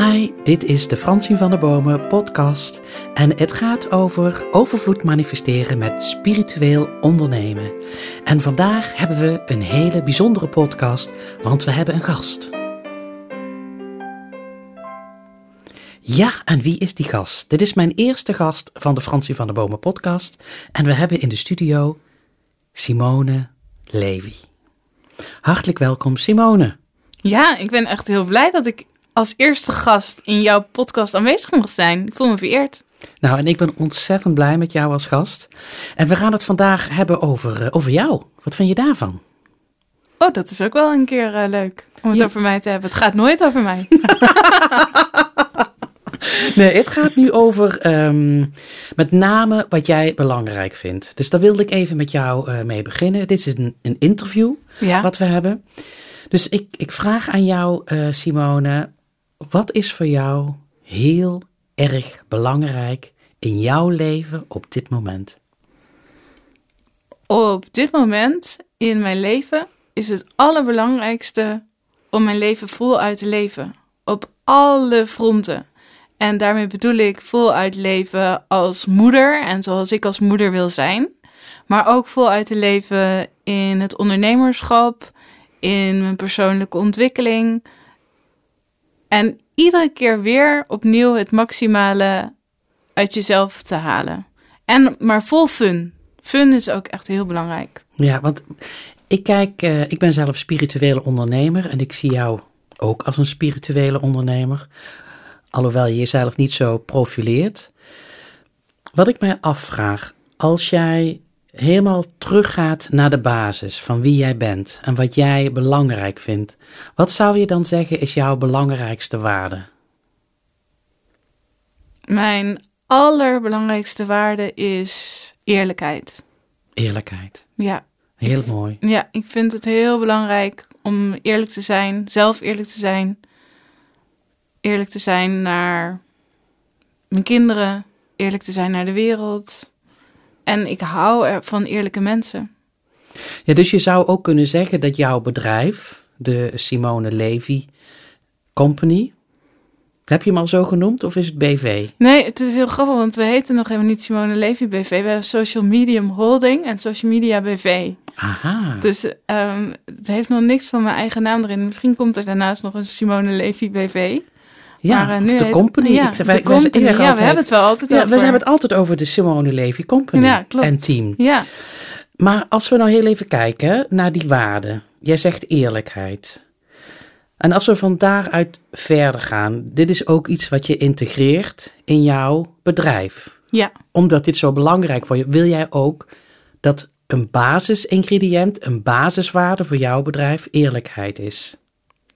Hi, dit is de Fransien van de Bomen podcast en het gaat over overvloed manifesteren met spiritueel ondernemen. En vandaag hebben we een hele bijzondere podcast, want we hebben een gast. Ja, en wie is die gast? Dit is mijn eerste gast van de Fransien van de Bomen podcast en we hebben in de studio Simone Levy. Hartelijk welkom Simone. Ja, ik ben echt heel blij dat ik als eerste gast in jouw podcast aanwezig mag zijn. Ik voel me vereerd. Nou, en ik ben ontzettend blij met jou als gast. En we gaan het vandaag hebben over, uh, over jou. Wat vind je daarvan? Oh, dat is ook wel een keer uh, leuk om het ja. over mij te hebben. Het gaat nooit over mij. nee, het gaat nu over um, met name wat jij belangrijk vindt. Dus daar wilde ik even met jou uh, mee beginnen. Dit is een, een interview ja. wat we hebben. Dus ik, ik vraag aan jou, uh, Simone, wat is voor jou heel erg belangrijk in jouw leven op dit moment? Op dit moment in mijn leven is het allerbelangrijkste om mijn leven voluit te leven. Op alle fronten. En daarmee bedoel ik voluit leven als moeder en zoals ik als moeder wil zijn. Maar ook voluit te leven in het ondernemerschap, in mijn persoonlijke ontwikkeling. En iedere keer weer opnieuw het maximale uit jezelf te halen. En maar vol fun. Fun is ook echt heel belangrijk. Ja, want ik kijk, uh, ik ben zelf spirituele ondernemer en ik zie jou ook als een spirituele ondernemer. Alhoewel je jezelf niet zo profileert. Wat ik mij afvraag, als jij helemaal teruggaat naar de basis van wie jij bent en wat jij belangrijk vindt, wat zou je dan zeggen is jouw belangrijkste waarde? Mijn allerbelangrijkste waarde is eerlijkheid. Eerlijkheid. Ja. Heel mooi. Ja, ik vind het heel belangrijk om eerlijk te zijn, zelf eerlijk te zijn. Eerlijk te zijn naar mijn kinderen, eerlijk te zijn naar de wereld. En ik hou er van eerlijke mensen. Ja, dus je zou ook kunnen zeggen dat jouw bedrijf, de Simone Levy Company, heb je hem al zo genoemd of is het BV? Nee, het is heel grappig, want we heten nog helemaal niet Simone Levy BV. We hebben Social Medium Holding en Social Media BV. Aha. Dus um, het heeft nog niks van mijn eigen naam erin. Misschien komt er daarnaast nog een Simone Levy BV. Ja, maar, nu de company. Ja, ik, wij, de company. ja, altijd, we hebben het wel altijd ja, over. We hebben het altijd over de Simone Levy Company ja, klopt. en team. Ja. Maar als we nou heel even kijken naar die waarden. Jij zegt eerlijkheid. En als we van daaruit verder gaan, dit is ook iets wat je integreert in jouw bedrijf. Ja. Omdat dit zo belangrijk voor je, wil jij ook dat een basisingrediënt, een basiswaarde voor jouw bedrijf eerlijkheid is.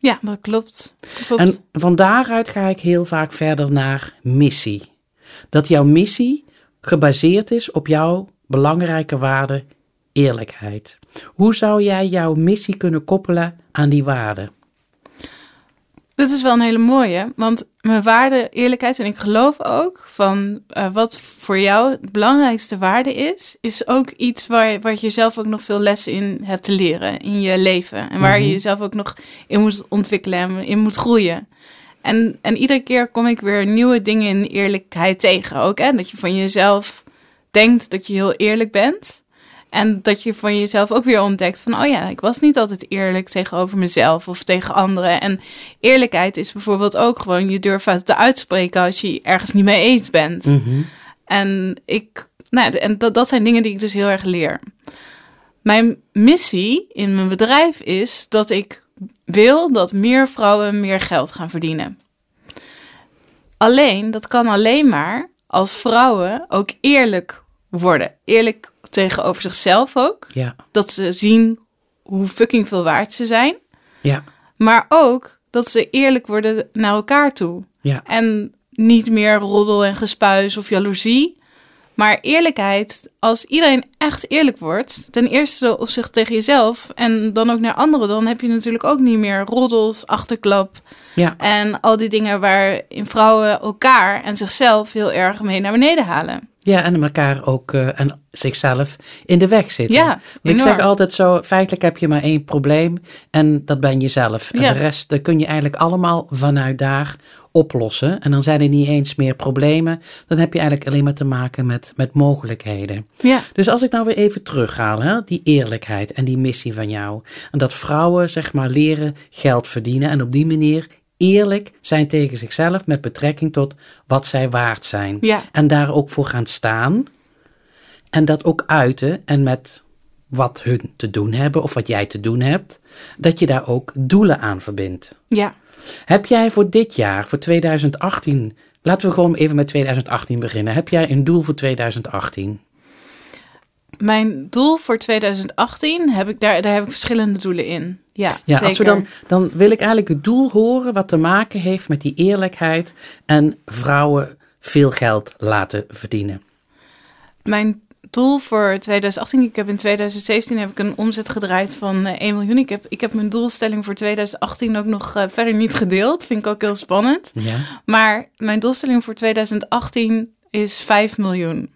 Ja, dat klopt. En van daaruit ga ik heel vaak verder naar missie. Dat jouw missie gebaseerd is op jouw belangrijke waarde eerlijkheid. Hoe zou jij jouw missie kunnen koppelen aan die waarde? Dit is wel een hele mooie, want mijn waarde eerlijkheid en ik geloof ook van uh, wat voor jou het belangrijkste waarde is, is ook iets waar, waar je zelf ook nog veel lessen in hebt te leren in je leven. En waar je jezelf ook nog in moet ontwikkelen en in moet groeien. En, en iedere keer kom ik weer nieuwe dingen in eerlijkheid tegen. Ook hè, dat je van jezelf denkt dat je heel eerlijk bent. En dat je van jezelf ook weer ontdekt van, oh ja, ik was niet altijd eerlijk tegenover mezelf of tegen anderen. En eerlijkheid is bijvoorbeeld ook gewoon je durven te uitspreken als je ergens niet mee eens bent. Mm -hmm. En ik, nou, en dat, dat zijn dingen die ik dus heel erg leer. Mijn missie in mijn bedrijf is dat ik wil dat meer vrouwen meer geld gaan verdienen. Alleen, dat kan alleen maar als vrouwen ook eerlijk worden. Eerlijk tegenover zichzelf ook. Ja. Dat ze zien hoe fucking veel waard ze zijn. Ja. Maar ook dat ze eerlijk worden naar elkaar toe. Ja. En niet meer roddel en gespuis of jaloezie. Maar eerlijkheid, als iedereen echt eerlijk wordt, ten eerste op zich tegen jezelf en dan ook naar anderen, dan heb je natuurlijk ook niet meer roddels, achterklap Ja. en al die dingen waarin vrouwen elkaar en zichzelf heel erg mee naar beneden halen. Ja, en elkaar ook uh, en zichzelf in de weg zitten. Ja, ik zeg altijd zo, feitelijk heb je maar één probleem en dat ben jezelf. En Ja. de rest dat kun je eigenlijk allemaal vanuit daar oplossen. En dan zijn er niet eens meer problemen. Dan heb je eigenlijk alleen maar te maken met, met mogelijkheden. Ja, Dus als ik nou weer even terughaal, hè, die eerlijkheid en die missie van jou. En dat vrouwen zeg maar leren geld verdienen en op die manier eerlijk zijn tegen zichzelf met betrekking tot wat zij waard zijn. ja, En daar ook voor gaan staan. En dat ook uiten en met wat hun te doen hebben of wat jij te doen hebt, dat je daar ook doelen aan verbindt. ja. Heb jij voor dit jaar, voor 2018, laten we gewoon even met 2018 beginnen. Heb jij een doel voor 2018? Mijn doel voor 2018 heb ik daar, daar heb ik verschillende doelen in. Ja, Ja, zeker. als we dan, dan wil ik eigenlijk het doel horen wat te maken heeft met die eerlijkheid en vrouwen veel geld laten verdienen. Mijn doel voor 2018, ik heb in 2017 heb ik een omzet gedraaid van eh, 1 miljoen. Ik heb, ik heb mijn doelstelling voor 2018 ook nog eh, verder niet gedeeld. Vind ik ook heel spannend. Ja, Maar mijn doelstelling voor 2018 is 5 miljoen.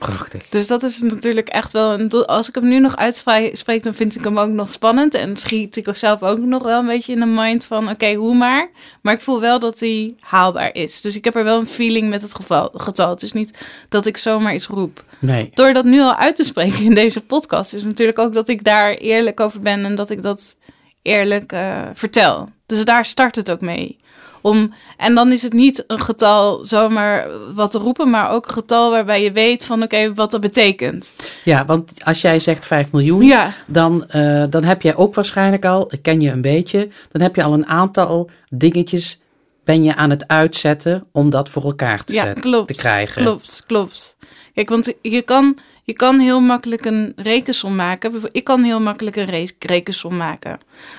Prachtig. Dus dat is natuurlijk echt wel een doel. Als ik hem nu nog uitspreek, dan vind ik hem ook nog spannend. En schiet ik zelf ook nog wel een beetje in de mind van, oké, hoe maar. Maar ik voel wel dat hij haalbaar is. Dus ik heb er wel een feeling met het geval, getal. Het is niet dat ik zomaar iets roep. Nee, Door dat nu al uit te spreken in deze podcast, is natuurlijk ook dat ik daar eerlijk over ben en dat ik dat eerlijk eh, vertel. Dus daar start het ook mee. Om, en dan is het niet een getal zomaar wat te roepen, maar ook een getal waarbij je weet van oké, wat dat betekent. ja, want als jij zegt 5 miljoen, Ja, dan, eh, dan heb jij ook waarschijnlijk al, ik ken je een beetje, dan heb je al een aantal dingetjes ben je aan het uitzetten om dat voor elkaar te, ja zetten, klopt. te krijgen. Klopt, klopt. Kijk, want je kan, je kan heel makkelijk een rekensom maken. Ik kan heel makkelijk een re- rekensom maken.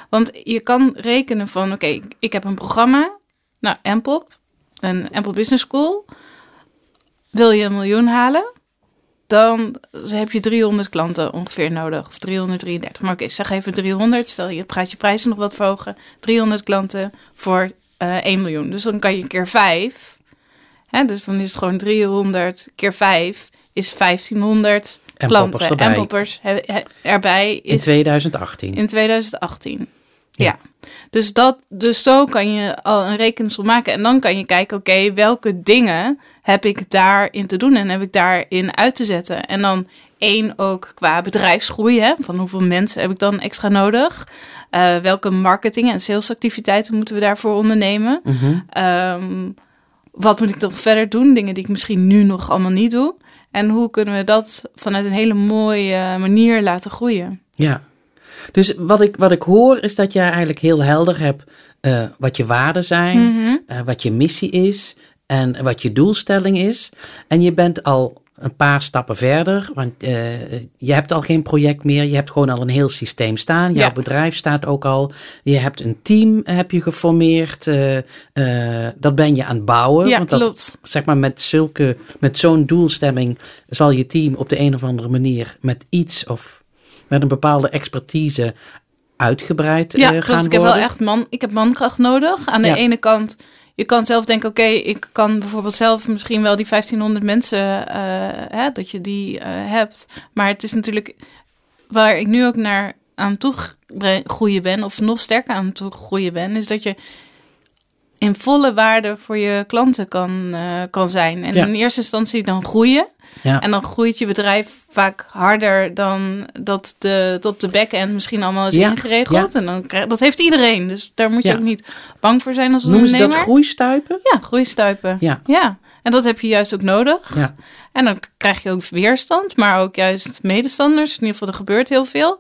Want je kan rekenen van, oké, ik heb een programma, nou, Empop, een Empop Business School. Wil je een miljoen halen? Dan heb je 300 klanten ongeveer nodig. Of 333. Maar oké, zeg even 300. Stel je gaat je prijzen nog wat verhogen. 300 klanten voor eh 1 miljoen. Dus dan kan je keer 5. Hè, dus dan is het gewoon 300 keer 5 is 1500 En klanten. En poppers erbij In is 2018. in 2018. Ja. Ja. Dus, dat, dus zo kan je al een rekensom maken. En dan kan je kijken, oké, welke dingen heb ik daarin te doen en heb ik daarin uit te zetten. En dan één ook qua bedrijfsgroei, hè, van hoeveel mensen heb ik dan extra nodig. Eh, welke marketing- en salesactiviteiten moeten we daarvoor ondernemen. Mhm. Ehm, wat moet ik dan verder doen? Dingen die ik misschien nu nog allemaal niet doe. En hoe kunnen we dat vanuit een hele mooie manier laten groeien? Ja. Dus wat ik, wat ik hoor is dat jij eigenlijk heel helder hebt eh, wat je waarden zijn, Mhm. eh, wat je missie is en wat je doelstelling is. En je bent al een paar stappen verder, want eh, je hebt al geen project meer, je hebt gewoon al een heel systeem staan. Jouw Ja. bedrijf staat ook al. Je hebt een team heb je geformeerd. dat ben je aan het bouwen. Ja, want dat, klopt. zeg maar met zulke, met zo'n doelstemming zal je team op de een of andere manier met iets of met een bepaalde expertise uitgebreid Ja, eh, klopt. gaan Ik heb wel echt man, ik heb mankracht nodig. Aan de Ja. ene kant, je kan zelf denken, oké, ik kan bijvoorbeeld zelf misschien wel die 1500 mensen, eh, hè, dat je die eh, hebt. Maar het is natuurlijk waar ik nu ook naar aan toe groeien ben, of nog sterker aan toe groeien ben, is dat je in volle waarde voor je klanten kan, eh, kan zijn. En Ja. in eerste instantie dan groeien. Ja. En dan groeit je bedrijf vaak harder dan dat de, het op de back-end misschien allemaal is Ja, ingeregeld. En dan krijg, dat heeft iedereen. Dus daar moet je ook niet bang voor zijn als Noemen ze ondernemer. dat groeistuipen? Ja, groeistuipen. Ja. ja. En dat heb je juist ook nodig. Ja. En dan krijg je ook weerstand, maar ook juist medestanders. In ieder geval, er gebeurt heel veel.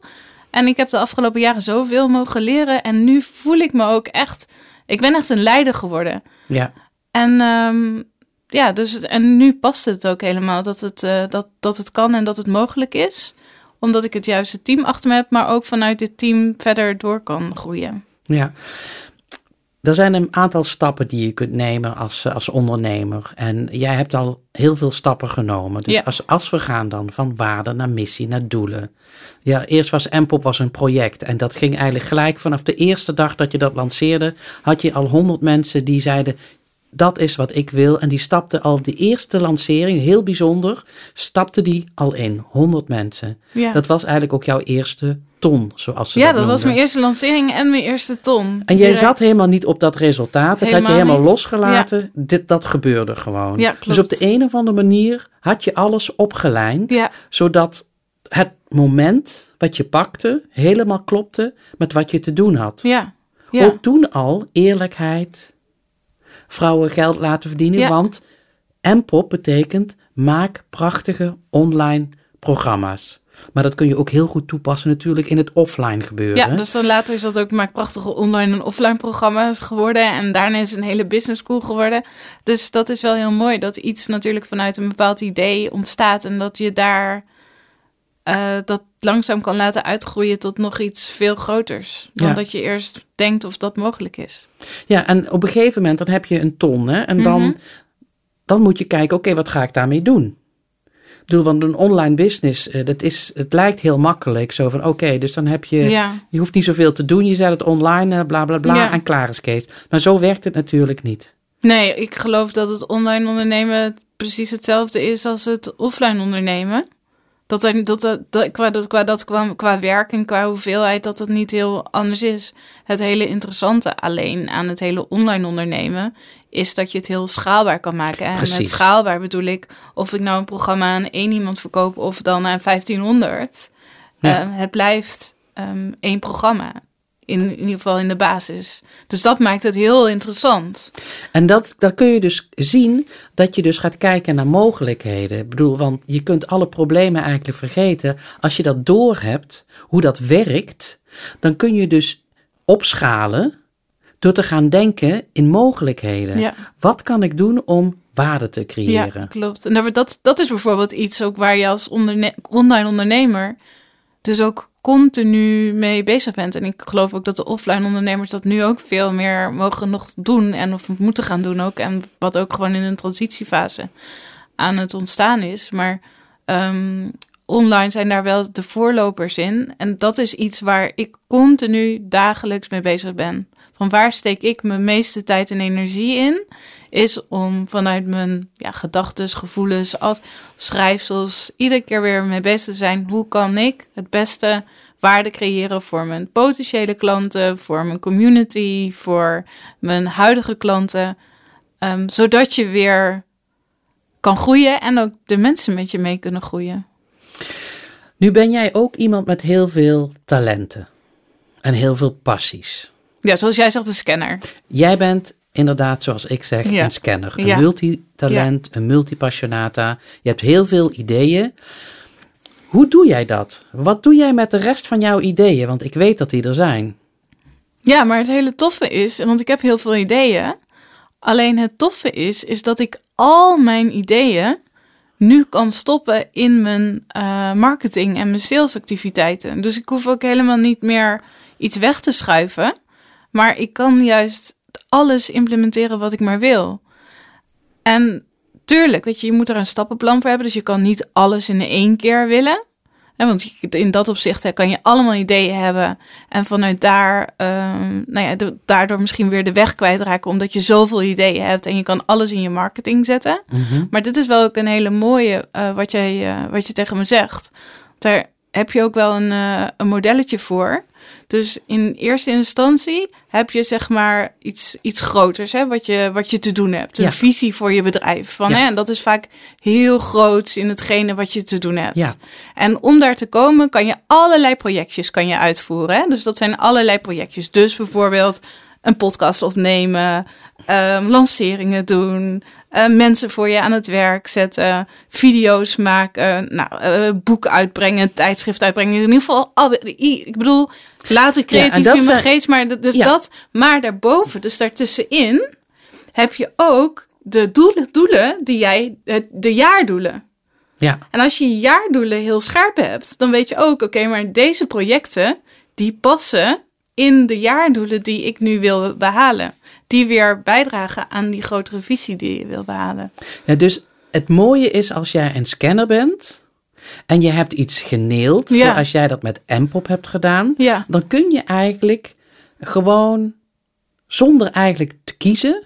En ik heb de afgelopen jaren zoveel mogen leren. En nu voel ik me ook echt... Ik ben echt een leider geworden. Ja. En ehm, ja, dus en nu past het ook helemaal dat het, eh, dat, dat het kan en dat het mogelijk is. Omdat ik het juiste team achter me heb, maar ook vanuit dit team verder door kan groeien. Ja. Er zijn een aantal stappen die je kunt nemen als, eh, als ondernemer. En jij hebt al heel veel stappen genomen. Dus Ja. als, als we gaan dan van waarde naar missie, naar doelen. Ja, eerst was Mpop was een project. En dat ging eigenlijk gelijk vanaf de eerste dag dat je dat lanceerde. Had je al honderd mensen die zeiden, dat is wat ik wil. En die stapte al de eerste lancering, heel bijzonder, stapte die al in. 100 mensen. Ja, Dat was eigenlijk ook jouw eerste ton, zoals ze ja dat dat was mijn eerste lancering en mijn eerste ton. En jij zat helemaal niet op dat resultaat. Dat had je Helemaal niet. losgelaten. Dit, dat gebeurde gewoon. Ja, dus op de een of andere manier had je alles opgelijnd. Ja, Zodat het moment wat je pakte helemaal klopte met wat je te doen had. ja. Ook toen al eerlijkheid, vrouwen geld laten verdienen. Want MPOP betekent maak prachtige online programma's. Maar dat kun je ook heel goed toepassen natuurlijk in het offline gebeuren. Ja, dus dan later is dat ook maar prachtige online en offline programma's geworden. En daarna is het een hele business school geworden. Dus dat is wel heel mooi dat iets natuurlijk vanuit een bepaald idee ontstaat. En dat je daar eh, dat langzaam kan laten uitgroeien tot nog iets veel groters. Dan Ja. dat je eerst denkt of dat mogelijk is. Ja, en op een gegeven moment dan heb je een ton. Hè? En dan, Mhm. dan moet je kijken, oké, wat ga ik daarmee doen? Ik bedoel, want een online business, eh, dat is, het lijkt heel makkelijk. Zo van, oké, dus dan heb je, Ja, je hoeft niet zoveel te doen. Je zet het online, eh, bla bla bla, Ja. en klaar is Kees. Maar zo werkt het natuurlijk niet. nee, ik geloof dat het online ondernemen precies hetzelfde is als het offline ondernemen. Dat, er, dat, dat, dat- qua, dat, qua, dat, qua, qua werk en qua hoeveelheid dat het niet heel anders is. Het hele interessante alleen aan het hele online ondernemen is dat je het heel schaalbaar kan maken. En met schaalbaar bedoel ik of ik nou een programma aan één iemand verkoop of dan aan 1500. Ja. Eh, het blijft ehm, één programma. In, in ieder geval in de basis. Dus dat maakt het heel interessant. En dat, dan kun je dus zien dat je dus gaat kijken naar mogelijkheden. Ik bedoel, want je kunt alle problemen eigenlijk vergeten. Als je dat doorhebt, hoe dat werkt, dan kun je dus opschalen door te gaan denken in mogelijkheden. Ja. Wat kan ik doen om waarde te Ja, creëren? klopt. En dat, dat is bijvoorbeeld iets ook waar je als onderne online ondernemer dus ook continu mee bezig bent. En ik geloof ook dat de offline ondernemers dat nu ook veel meer mogen nog doen en of moeten gaan doen ook. En wat ook gewoon in een transitiefase aan het ontstaan is. Maar ehm, online zijn daar wel de voorlopers in. En dat is iets waar ik continu dagelijks mee bezig ben. Van waar steek ik mijn meeste tijd en energie in? Is om vanuit mijn ja, gedachten, gevoelens, als schrijfsels, iedere keer weer mee bezig te zijn. Hoe kan ik het beste waarde creëren voor mijn potentiële klanten, voor mijn community, voor mijn huidige klanten. Ehm, zodat je weer kan groeien en ook de mensen met je mee kunnen groeien. Nu ben jij ook iemand met heel veel talenten en heel veel passies. Ja, zoals jij zegt, een scanner. Jij bent inderdaad, zoals ik zeg, Ja. een scanner. Een Ja. multitalent, een multipassionata. Je hebt heel veel ideeën. Hoe doe jij dat? Wat doe jij met de rest van jouw ideeën? Want ik weet dat die er zijn. Ja, maar het hele toffe is, want ik heb heel veel ideeën. Alleen het toffe is, is dat ik al mijn ideeën nu kan stoppen in mijn eh, marketing en mijn salesactiviteiten. Dus ik hoef ook helemaal niet meer iets weg te schuiven. Maar ik kan juist alles implementeren wat ik maar wil. En tuurlijk, weet je, je moet er een stappenplan voor hebben. Dus je kan niet alles in één keer willen. Want in dat opzicht hè, kan je allemaal ideeën hebben. En vanuit daar, ehm, nou ja, do- daardoor misschien weer de weg kwijtraken. Omdat je zoveel ideeën hebt en je kan alles in je marketing zetten. Mhm. Maar dit is wel ook een hele mooie eh, wat, jij, eh, wat je tegen me zegt. Daar heb je ook wel een, eh, een modelletje voor. Dus in eerste instantie heb je zeg maar iets, iets groters hè, wat, je, wat je te doen hebt. Een Ja. visie voor je bedrijf. Van, Ja. hè, en dat is vaak heel groot in hetgene wat je te doen hebt. Ja. En om daar te komen kan je allerlei projectjes kan je uitvoeren. Hè? Dus dat zijn allerlei projectjes. Dus bijvoorbeeld een podcast opnemen, ehm, lanceringen doen, eh, mensen voor je aan het werk zetten, video's maken, nou, eh, boek uitbrengen, tijdschrift uitbrengen. In ieder geval, al, ik bedoel, later creatief dat in mijn geest, maar dus Ja. dat. Maar daarboven, dus daartussenin, heb je ook de doelen, doelen die jij, de jaardoelen. Ja, En als je je jaardoelen heel scherp hebt, dan weet je ook, oké, maar deze projecten, die passen in de jaardoelen die ik nu wil behalen. Die weer bijdragen aan die grotere visie die je wil behalen. ja, dus het mooie is als jij een scanner bent en je hebt iets geneeld, Ja. zoals jij dat met MPOP hebt gedaan, Ja, dan kun je eigenlijk gewoon zonder eigenlijk te kiezen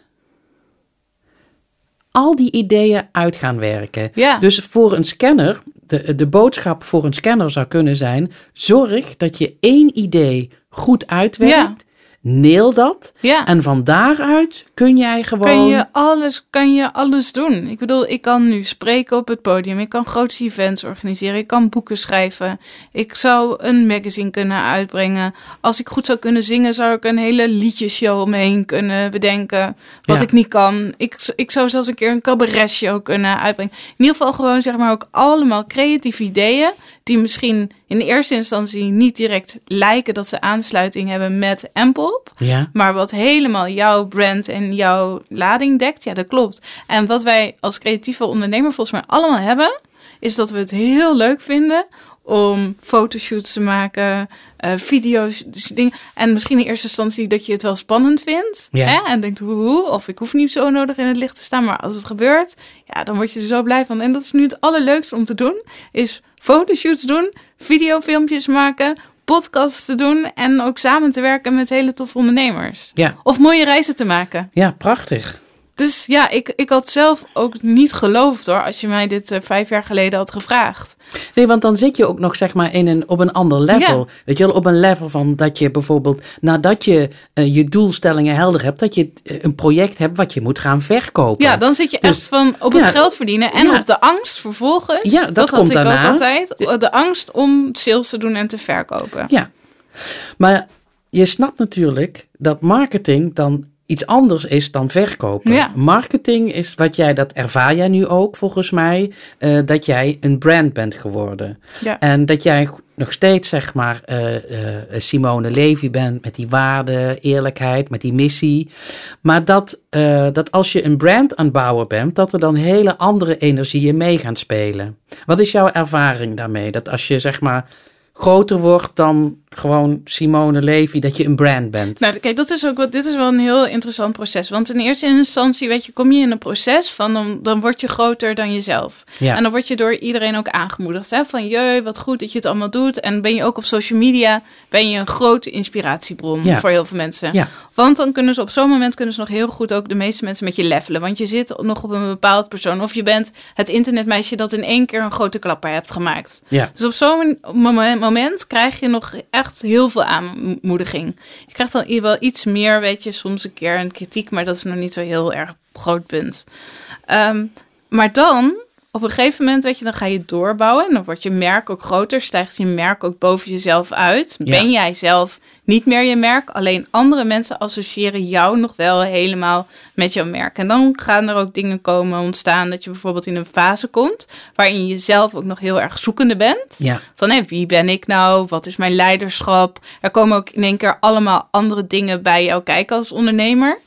al die ideeën uit gaan werken. Ja. Dus voor een scanner, de, de boodschap voor een scanner zou kunnen zijn: zorg dat je één idee goed uitwerkt. Neel dat. ja. En van daaruit kun jij gewoon. kan je alles, kan je alles doen. Ik bedoel, ik kan nu spreken op het podium. Ik kan grootse events organiseren. Ik kan boeken schrijven. Ik zou een magazine kunnen uitbrengen. Als ik goed zou kunnen zingen, zou ik een hele liedjeshow omheen kunnen bedenken. Wat Ja. ik niet kan. Ik, ik zou zelfs een keer een cabaretshow kunnen uitbrengen. In ieder geval gewoon zeg maar ook allemaal creatieve ideeën. Die misschien in eerste instantie niet direct lijken dat ze aansluiting hebben met Empop. Ja, Maar wat helemaal jouw brand en jouw lading dekt, ja, dat klopt. En wat wij als creatieve ondernemer volgens mij allemaal hebben, is dat we het heel leuk vinden om fotoshoots te maken, eh, video's, dus dingen. En misschien in eerste instantie dat je het wel spannend vindt. Ja. Hè? En denkt, hoe, hoe, of ik hoef niet zo nodig in het licht te staan. Maar als het gebeurt, ja, dan word je er zo blij van. En dat is nu het allerleukste om te doen, is fotoshoots doen, videofilmpjes maken, podcasts te doen en ook samen te werken met hele toffe ondernemers. ja, Of mooie reizen te maken. ja, prachtig. Dus ja, ik, ik had zelf ook niet geloofd hoor, als je mij dit eh, vijf jaar geleden had gevraagd. Nee, want dan zit je ook nog zeg maar in een, op een ander level. Ja. Weet je wel, op een level van dat je bijvoorbeeld nadat je eh, je doelstellingen helder hebt, dat je eh, een project hebt wat je moet gaan verkopen. Ja, dan zit je Dus- echt van op het geld verdienen en ja. op de angst vervolgens. Ja, dat had komt ik daarna. ook altijd. De angst om sales te doen en te verkopen. Ja, maar je snapt natuurlijk dat marketing dan iets anders is dan verkopen. Ja. Marketing is wat jij, dat ervaar jij nu ook volgens mij, eh, dat jij een brand bent geworden. Ja. En dat jij nog steeds, zeg maar, eh, eh, Simone Levy bent met die waarde, eerlijkheid, met die missie. Maar dat, dat als je een brand aan het bouwen bent, dat er dan hele andere energieën mee gaan spelen. Wat is jouw ervaring daarmee? Dat als je, zeg maar, groter wordt dan gewoon Simone Levy, dat je een brand bent. Nou, kijk, dat is ook wat. Dit is wel een heel interessant proces. Want in eerste instantie, weet je, kom je in een proces van dan, dan word je groter dan jezelf. Ja. En dan word je door iedereen ook aangemoedigd. Hè? Van jee, wat goed dat je het allemaal doet. En ben je ook op social media, ben je een grote inspiratiebron Ja. voor heel veel mensen. Ja. Want dan kunnen ze op zo'n moment kunnen ze nog heel goed ook de meeste mensen met je levelen. Want je zit nog op een bepaald persoon. Of je bent het internetmeisje dat in één keer een grote klapper hebt gemaakt. Ja. Dus op zo'n moment, moment krijg je nog echt heel veel aanmoediging. Je krijgt dan wel iets meer, weet je, soms een keer een kritiek, maar dat is nog niet zo heel erg groot punt. Ehm, maar dan, op een gegeven moment, weet je, dan ga je doorbouwen. En dan wordt je merk ook groter, stijgt je merk ook boven jezelf uit. Ja. Ben jij zelf niet meer je merk, alleen andere mensen associëren jou nog wel helemaal met jouw merk. En dan gaan er ook dingen komen ontstaan dat je bijvoorbeeld in een fase komt waarin je zelf ook nog heel erg zoekende bent. Ja. Van hé, wie ben ik nou? Wat is mijn leiderschap? Er komen ook in één keer allemaal andere dingen bij jou kijken als ondernemer.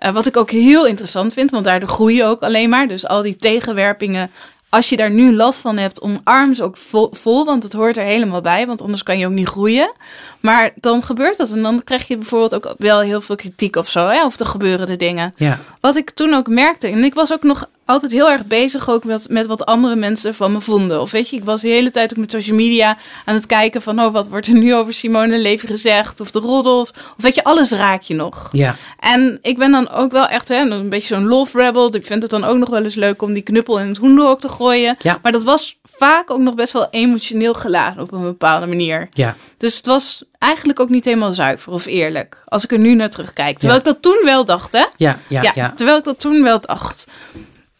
Eh, wat ik ook heel interessant vind, want daardoor groei je ook alleen maar. Dus al die tegenwerpingen, als je daar nu last van hebt, omarm ze ook vol, vol, want het hoort er helemaal bij, want anders kan je ook niet groeien. Maar dan gebeurt dat en dan krijg je bijvoorbeeld ook wel heel veel kritiek of zo, hè? of er gebeuren de dingen. Ja. Wat ik toen ook merkte, en ik was ook nog altijd heel erg bezig ook met, met wat andere mensen van me vonden. Of weet je, ik was de hele tijd ook met social media aan het kijken van, oh, wat wordt er nu over Simone Levy gezegd? Of de roddels. Of weet je, alles raak je nog. Ja. En ik ben dan ook wel echt hè, een beetje zo'n love rebel. Ik vind het dan ook nog wel eens leuk om die knuppel in het hoenderhok te gooien. Ja. Maar dat was vaak ook nog best wel emotioneel geladen op een bepaalde manier. Ja. Dus het was eigenlijk ook niet helemaal zuiver of eerlijk. Als ik er nu naar terugkijk. Terwijl ik dat toen wel dacht, hè? Ja. Ja. Ja. terwijl ik dat toen wel dacht.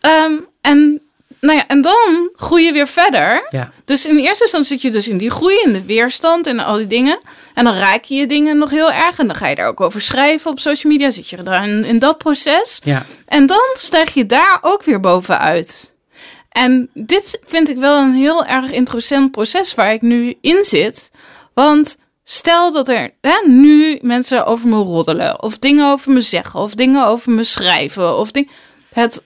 Ehm, en, nou ja, en dan groei je weer verder. Ja. Dus in eerste instantie zit je dus in die groei, in de weerstand en al die dingen. En dan raak je je dingen nog heel erg. En dan ga je daar ook over schrijven op social media. Zit je er in, in dat proces. Ja. En dan stijg je daar ook weer bovenuit. En dit vind ik wel een heel erg interessant proces waar ik nu in zit. Want stel dat er hè, nu mensen over me roddelen, of dingen over me zeggen, of dingen over me schrijven, of het,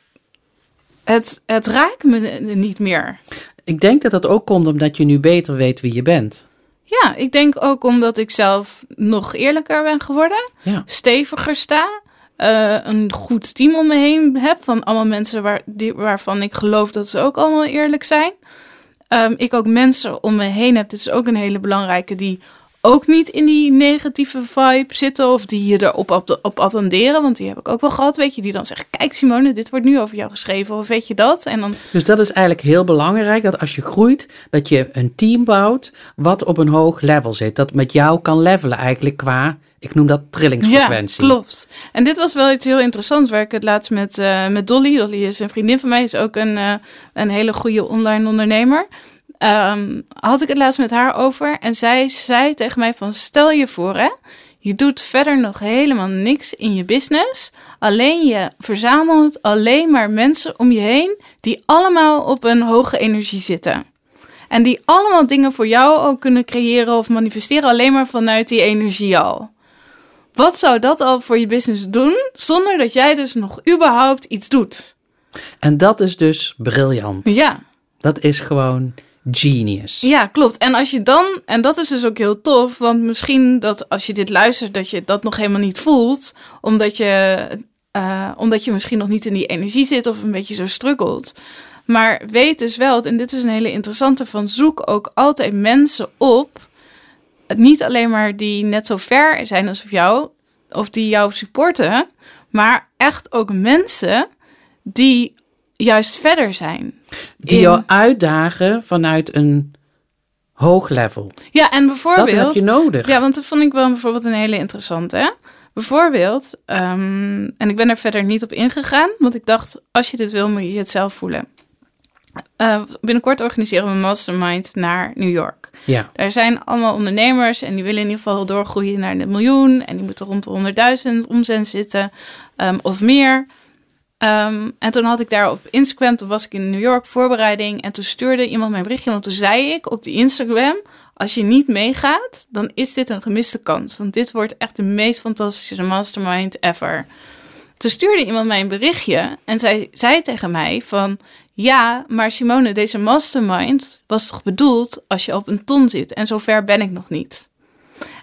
het, het raakt me niet meer. Ik denk dat dat ook komt omdat je nu beter weet wie je bent. Ja, ik denk ook omdat ik zelf nog eerlijker ben geworden, Ja. steviger sta, eh, een goed team om me heen heb van allemaal mensen waar, die, waarvan ik geloof dat ze ook allemaal eerlijk zijn. Ehm, ik ook mensen om me heen heb, dit is ook een hele belangrijke, die ook niet in die negatieve vibe zitten of die je erop op, op attenderen. Want die heb ik ook wel gehad, weet je, die dan zeggen: Kijk, Simone, dit wordt nu over jou geschreven, of weet je dat? En dan... Dus dat is eigenlijk heel belangrijk dat als je groeit, dat je een team bouwt wat op een hoog level zit. Dat met jou kan levelen, eigenlijk qua, ik noem dat trillingsfrequentie. Ja, klopt. En dit was wel iets heel interessants waar ik het laatst met, uh, met Dolly, Dolly is een vriendin van mij, is ook een, uh, een hele goede online ondernemer. Um, had ik het laatst met haar over. En zij zei tegen mij van stel je voor hè. Je doet verder nog helemaal niks in je business. Alleen je verzamelt alleen maar mensen om je heen die allemaal op een hoge energie zitten. En die allemaal dingen voor jou ook kunnen creëren of manifesteren alleen maar vanuit die energie al. Wat zou dat al voor je business doen zonder dat jij dus nog überhaupt iets doet? En dat is dus briljant. Ja. Dat is gewoon genius. Ja, klopt. En als je dan, en dat is dus ook heel tof, want misschien dat als je dit luistert, dat je dat nog helemaal niet voelt, omdat je, uh, omdat je misschien nog niet in die energie zit of een beetje zo struggelt. Maar weet dus wel, en dit is een hele interessante, van zoek ook altijd mensen op, niet alleen maar die net zo ver zijn als jou, of die jou supporten, maar echt ook mensen die juist verder zijn. Die jou uitdagen vanuit een hoog level. Ja, en bijvoorbeeld... Dat heb je nodig. Ja, want dat vond ik wel bijvoorbeeld een hele interessante. Bijvoorbeeld, um, en ik ben er verder niet op ingegaan, want ik dacht, als je dit wil, moet je het zelf voelen. Uh, binnenkort organiseren we een mastermind naar New York. Ja. Daar zijn allemaal ondernemers en die willen in ieder geval doorgroeien naar de miljoen. En die moeten rond de 100.000 omzet zitten um, of meer. Um, en toen had ik daar op Instagram, toen was ik in New York voorbereiding. En toen stuurde iemand mijn berichtje. Want toen zei ik op die Instagram: Als je niet meegaat, dan is dit een gemiste kans. Want dit wordt echt de meest fantastische mastermind ever. Toen stuurde iemand mij een berichtje en zij zei tegen mij: van ja, maar Simone, deze mastermind was toch bedoeld als je op een ton zit. En zover ben ik nog niet.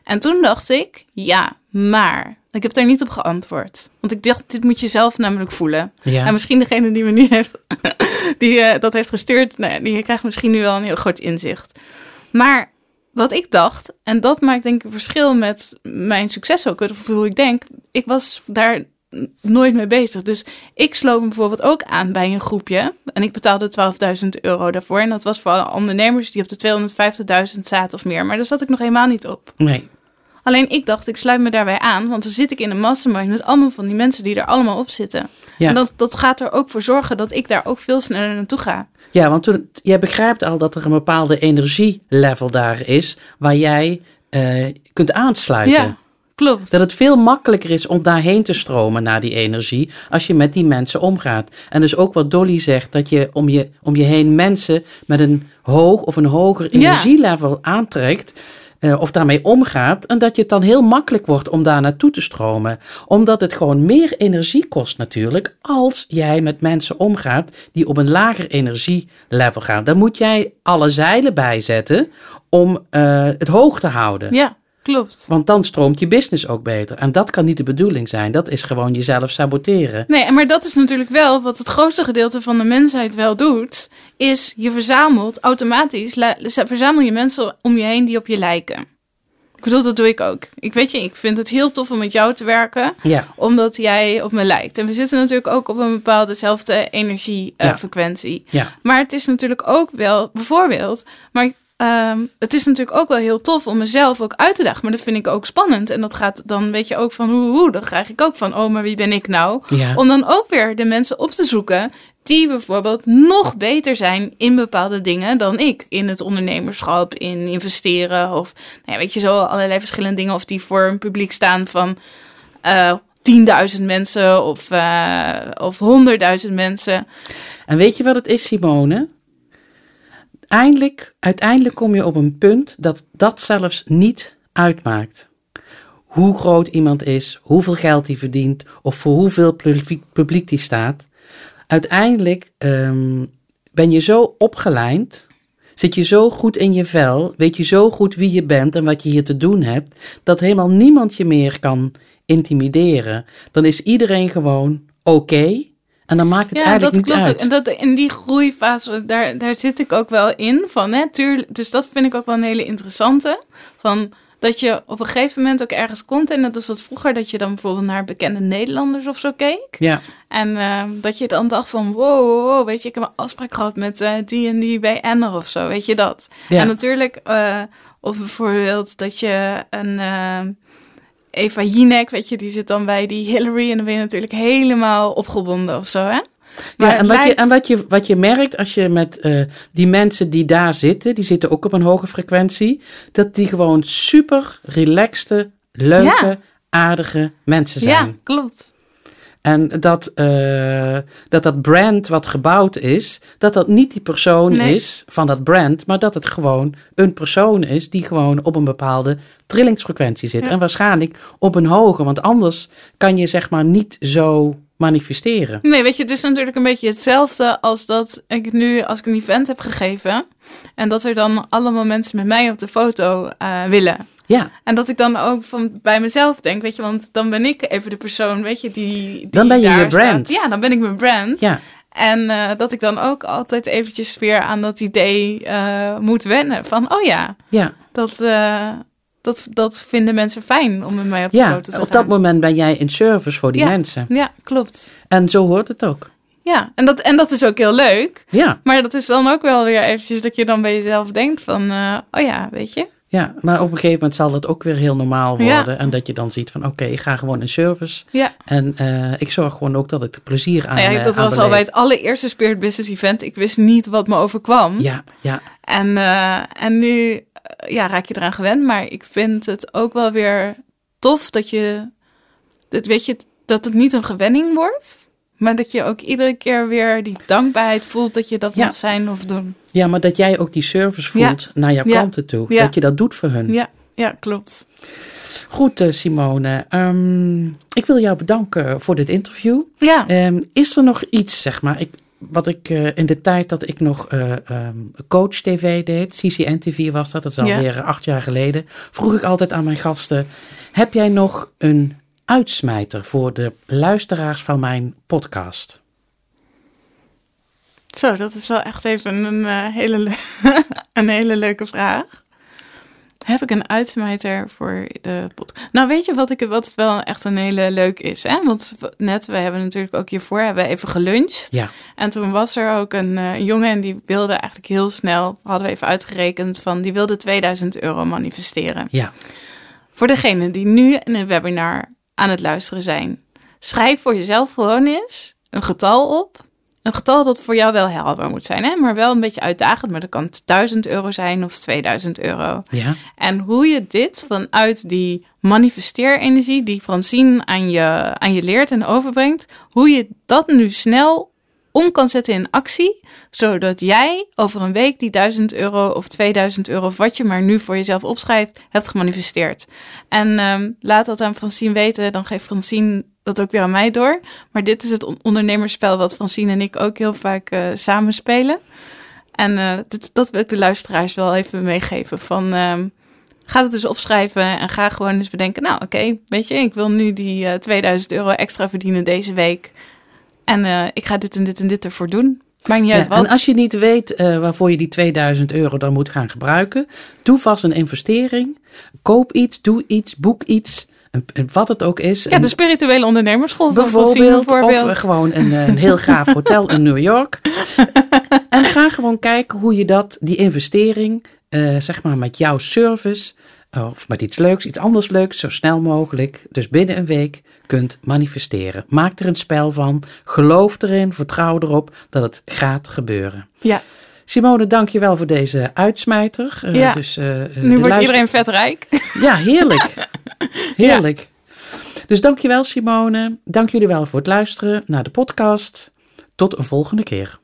En toen dacht ik: ja, maar ik heb daar niet op geantwoord. Want ik dacht, dit moet je zelf namelijk voelen. Ja. En misschien degene die me nu heeft, die uh, dat heeft gestuurd, nou ja, die krijgt misschien nu wel een heel groot inzicht. Maar wat ik dacht, en dat maakt denk ik een verschil met mijn succes ook, of hoe ik denk, ik was daar nooit mee bezig. Dus ik sloot me bijvoorbeeld ook aan bij een groepje. En ik betaalde 12.000 euro daarvoor. En dat was voor ondernemers die op de 250.000 zaten of meer. Maar daar zat ik nog helemaal niet op. Nee. Alleen ik dacht, ik sluit me daarbij aan, want dan zit ik in een mastermind met allemaal van die mensen die er allemaal op zitten. Ja. En dat, dat gaat er ook voor zorgen dat ik daar ook veel sneller naartoe ga. Ja, want toen, jij begrijpt al dat er een bepaalde energielevel daar is waar jij uh, kunt aansluiten. Ja, klopt. Dat het veel makkelijker is om daarheen te stromen naar die energie als je met die mensen omgaat. En dus ook wat Dolly zegt, dat je om je, om je heen mensen met een hoog of een hoger energielevel ja. aantrekt. Uh, of daarmee omgaat. En dat je het dan heel makkelijk wordt om daar naartoe te stromen. Omdat het gewoon meer energie kost natuurlijk. Als jij met mensen omgaat die op een lager energielevel gaan. Dan moet jij alle zeilen bijzetten om uh, het hoog te houden. Ja. Klopt. Want dan stroomt je business ook beter. En dat kan niet de bedoeling zijn. Dat is gewoon jezelf saboteren. Nee, maar dat is natuurlijk wel wat het grootste gedeelte van de mensheid wel doet. Is je verzamelt automatisch, verzamel je mensen om je heen die op je lijken. Ik bedoel, dat doe ik ook. Ik weet je, ik vind het heel tof om met jou te werken. Ja. Omdat jij op me lijkt. En we zitten natuurlijk ook op een bepaaldezelfde energiefrequentie. Ja. ja. Maar het is natuurlijk ook wel, bijvoorbeeld, maar Um, het is natuurlijk ook wel heel tof om mezelf ook uit te dagen. Maar dat vind ik ook spannend. En dat gaat dan, weet je, ook van hoe, hoe. Dan krijg ik ook van, oh, maar wie ben ik nou? Ja. Om dan ook weer de mensen op te zoeken die bijvoorbeeld nog beter zijn in bepaalde dingen dan ik. In het ondernemerschap, in investeren of, nou ja, weet je, zo allerlei verschillende dingen. Of die voor een publiek staan van uh, 10.000 mensen of, uh, of 100.000 mensen. En weet je wat het is, Simone? Eindelijk, uiteindelijk kom je op een punt dat dat zelfs niet uitmaakt. Hoe groot iemand is, hoeveel geld hij verdient of voor hoeveel publiek die staat. Uiteindelijk um, ben je zo opgeleid, zit je zo goed in je vel, weet je zo goed wie je bent en wat je hier te doen hebt, dat helemaal niemand je meer kan intimideren. Dan is iedereen gewoon oké. En dan maakt het ja, eigenlijk dat niet klopt. uit. En dat, in die groeifase, daar, daar zit ik ook wel in. Van, hè, tuurlijk, dus dat vind ik ook wel een hele interessante. Van, dat je op een gegeven moment ook ergens komt. En dat was dat vroeger, dat je dan bijvoorbeeld naar bekende Nederlanders of zo keek. Ja, En eh, dat je dan dacht van, wow, wow, wow, weet je, ik heb een afspraak gehad met eh, die en die bij Enner of zo, weet je dat. ja. En natuurlijk, eh, of bijvoorbeeld dat je een eh, Eva Jinek, weet je, die zit dan bij die Hillary en dan ben je natuurlijk helemaal opgebonden of zo, hè? Maar ja, en, wat je, en wat, je, wat je merkt als je met eh, die mensen die daar zitten, die zitten ook op een hoge frequentie, dat die gewoon super relaxte, leuke, Ja. aardige mensen zijn. Ja, klopt. En dat, eh, dat dat brand wat gebouwd is, dat dat niet die persoon Nee. is van dat brand, maar dat het gewoon een persoon is die gewoon op een bepaalde trillingsfrequentie zit. Ja. En waarschijnlijk op een hoge, want anders kan je zeg maar niet zo manifesteren. Nee, weet je, het is natuurlijk een beetje hetzelfde als dat ik nu, als ik een event heb gegeven en dat er dan allemaal mensen met mij op de foto eh, willen. Ja, En dat ik dan ook van bij mezelf denk, weet je, want dan ben ik even de persoon, weet je, die. die Dan ben je je brand. staat. Ja, dan ben ik mijn brand. ja, En eh, dat ik dan ook altijd eventjes weer aan dat idee eh, moet wennen. Van, oh ja, ja. dat, eh, dat, dat vinden mensen fijn om met mij op de Ja, foto te gaan. op dat moment ben jij in service voor die Ja. mensen. Ja, klopt. En zo hoort het ook. Ja, en dat, en dat is ook heel leuk. Ja, Maar dat is dan ook wel weer eventjes dat je dan bij jezelf denkt van... oh ja, weet je? Ja, maar op een gegeven moment zal het ook weer heel normaal Ja. worden. En dat je dan ziet van oké, ik ga gewoon in service. Ja, En eh, ik zorg gewoon ook dat ik er plezier aan nou ja eh, dat was al bij het allereerste Spirit Business Event. Ik wist niet wat me overkwam. Ja, ja, En, eh, en nu ja, raak je eraan gewend. Maar ik vind het ook wel weer tof dat je... Dat, weet je, dat het niet een gewenning wordt. Maar dat je ook iedere keer weer die dankbaarheid voelt dat je dat Ja. mag zijn of doen. ja, maar dat jij ook die service Ja. voelt naar jouw klanten toe. Dat je dat doet voor hun. Ja, ja klopt. Goed, eh, Simone. Ehm, ik wil jou bedanken voor dit interview. Ja, Ehm, is er nog iets, zeg maar, ik, wat ik eh, in de tijd dat ik nog eh, ehm, coach TV deed, CCN TV was dat, dat is alweer eh, acht jaar geleden, vroeg ik altijd aan mijn gasten, heb jij nog een uitsmijter voor de luisteraars van mijn podcast? Zo, dat is wel echt even een, eh, hele, le- een hele leuke vraag. Heb ik een uitsmijter voor de pot? Nou, weet je wat, ik, wat wel echt een hele leuk is? Hè? Want net, we hebben natuurlijk ook hiervoor hebben we even geluncht. Ja, En toen was er ook een eh, jongen en die wilde eigenlijk heel snel, hadden we even uitgerekend, van die wilde 2000 euro manifesteren. ja, Voor degenen die nu in een webinar aan het luisteren zijn, schrijf voor jezelf gewoon eens een getal op. Een getal dat voor jou wel haalbaar moet zijn, hè? maar wel een beetje uitdagend. Maar dat kan 1000 euro zijn of 2000 euro. ja, En hoe je dit vanuit die manifesteerenergie die Francine aan je, aan je leert en overbrengt, hoe je dat nu snel om kan zetten in actie, zodat jij over een week die 1000 euro of 2000 euro, of wat je maar nu voor jezelf opschrijft, hebt gemanifesteerd. En ehm, laat dat aan Francine weten, dan geeft Francine dat ook weer aan mij door. Maar dit is het on- ondernemerspel wat Francine en ik ook heel vaak eh samen spelen. En eh, dit- dat wil ik de luisteraars wel even meegeven. Van, ehm, ga het dus opschrijven en ga gewoon eens bedenken. Nou, oké, weet je, ik wil nu die eh 2000 euro extra verdienen deze week. En eh, ik ga dit en dit en dit ervoor doen. Maakt niet uit Ja, wat. en als je niet weet eh, waarvoor je die 2000 euro dan moet gaan gebruiken, doe vast een investering. Koop iets, doe iets, boek iets, wat het ook is. ja, de spirituele Francine bijvoorbeeld, bijvoorbeeld. of eh, gewoon een, een heel gaaf hotel in New York. en ga gewoon kijken hoe je dat, die investering, eh, zeg maar met jouw service of met iets leuks, iets anders leuks, zo snel mogelijk, dus binnen een week, kunt manifesteren. Maak er een spel van, geloof erin, vertrouw erop dat het gaat gebeuren. Ja, Simone, dank je wel voor deze uitsmijter. Eh, Ja. dus, eh, eh, nu wordt luister- iedereen vet rijk. Ja, heerlijk. Heerlijk. Dus dank je wel, Simone. Dank jullie wel voor het luisteren naar de podcast. Tot een volgende keer.